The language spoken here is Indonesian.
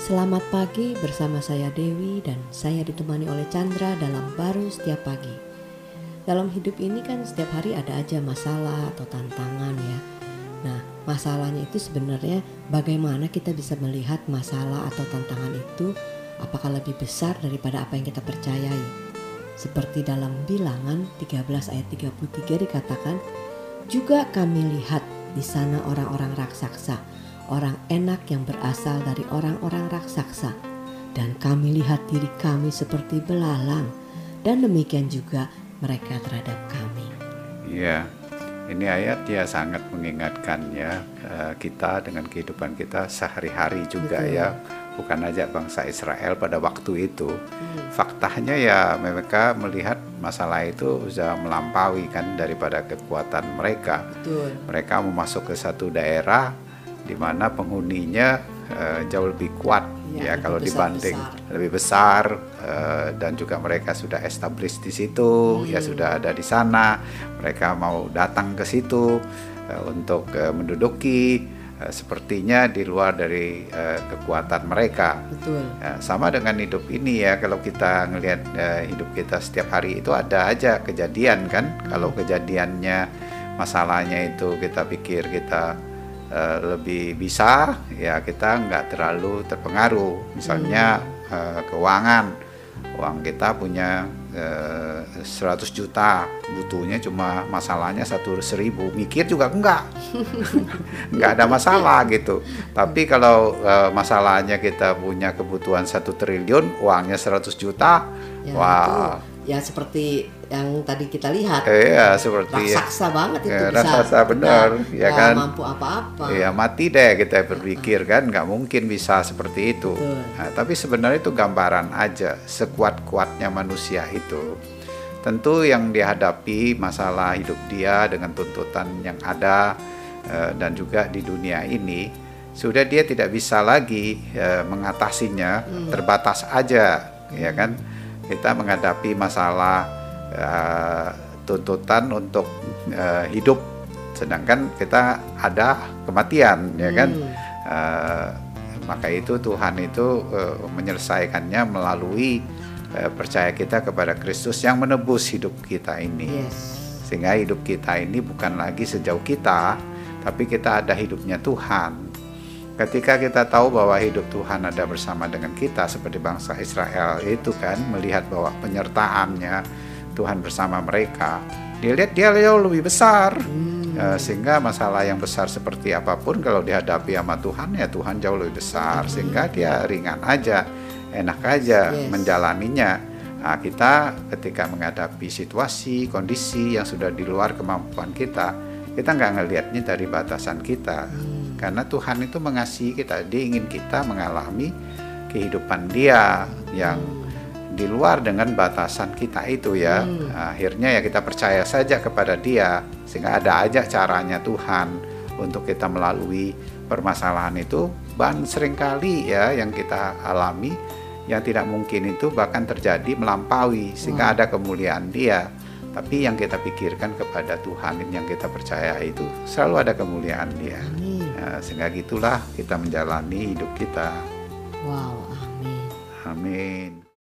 Selamat pagi bersama saya Dewi dan saya ditemani oleh Chandra dalam baru setiap pagi. Dalam hidup ini kan setiap hari ada aja masalah atau tantangan ya. Nah, masalahnya itu sebenarnya bagaimana kita bisa melihat masalah atau tantangan itu apakah lebih besar daripada apa yang kita percayai. Seperti dalam bilangan 13 ayat 33 dikatakan, juga kami lihat di sana orang-orang raksasa, orang enak yang berasal dari orang-orang raksasa. Dan kami lihat diri kami seperti belalang, dan demikian juga mereka terhadap kami. Iya, ini ayat ya sangat mengingatkan ya eh, kita dengan kehidupan kita sehari-hari juga Betul. ya, bukan aja bangsa Israel pada waktu itu. Hmm. Faktanya ya mereka melihat masalah itu sudah melampaui kan daripada kekuatan mereka. Betul. Mereka mau masuk ke satu daerah di mana penghuninya eh, jauh lebih kuat Ya, ya, lebih kalau besar- dibanding besar. lebih besar eh, dan juga mereka sudah established di situ ya Hmm. sudah ada di sana mereka mau datang ke situ eh, untuk eh, menduduki eh, sepertinya di luar dari eh, kekuatan mereka Betul. Ya, sama dengan hidup ini ya kalau kita ngelihat eh, hidup kita setiap hari itu ada aja kejadian kan kalau kejadiannya masalahnya itu kita pikir kita eh, lebih bisa ya kita nggak terlalu terpengaruh. Misalnya eh, keuangan. Uang kita punya eh, 100 juta. Butuhnya cuma masalahnya satu seribu. Mikir juga enggak. Nggak ada masalah gitu. Tapi kalau eh, masalahnya kita punya kebutuhan satu triliun, uangnya 100 juta, Ya, wah, itu ya seperti yang tadi kita lihat. iya seperti raksasa banget itu Ya, bisa. raksasa benar, nggak- ya kan? mampu apa-apa. ya mati deh kita berpikir kan, nggak mungkin bisa seperti itu. Betul. Nah, tapi sebenarnya itu gambaran aja sekuat-kuatnya manusia itu. Tentu yang dihadapi masalah hidup dia dengan tuntutan yang ada eh, dan juga di dunia ini sudah dia tidak bisa lagi eh, mengatasinya terbatas aja ya kan kita menghadapi masalah eh, tuntutan untuk eh, hidup sedangkan kita ada kematian ya kan Hmm. Eh, maka itu Tuhan itu eh, menyelesaikannya melalui eh, percaya kita kepada Kristus yang menebus hidup kita ini Yes. sehingga hidup kita ini bukan lagi sejauh kita tapi kita ada hidupnya Tuhan ketika kita tahu bahwa hidup Tuhan ada bersama dengan kita seperti bangsa Israel itu kan melihat bahwa penyertaannya Tuhan bersama mereka dia lihat dia jauh lebih besar Hmm. Eh, sehingga masalah yang besar seperti apa pun kalau dihadapi sama Tuhan ya Tuhan jauh lebih besar sehingga dia ringan aja enak aja Yes. menjalaninya Nah, kita ketika menghadapi situasi kondisi yang sudah di luar kemampuan kita kita nggak ngelihatnya dari batasan kita Hmm. Karena Tuhan itu mengasihi kita dia ingin kita mengalami kehidupan dia yang di luar dengan batasan kita itu ya. Hmm. akhirnya ya kita percaya saja kepada dia sehingga ada aja caranya Tuhan untuk kita melalui permasalahan itu. Dan sering kali ya yang kita alami yang tidak mungkin itu bahkan terjadi melampaui sehingga ada kemuliaan dia. Tapi yang kita pikirkan kepada Tuhan yang kita percaya itu selalu ada kemuliaan dia. Amin. Ya, sehingga gitulah kita menjalani hidup kita Wow, amin. amin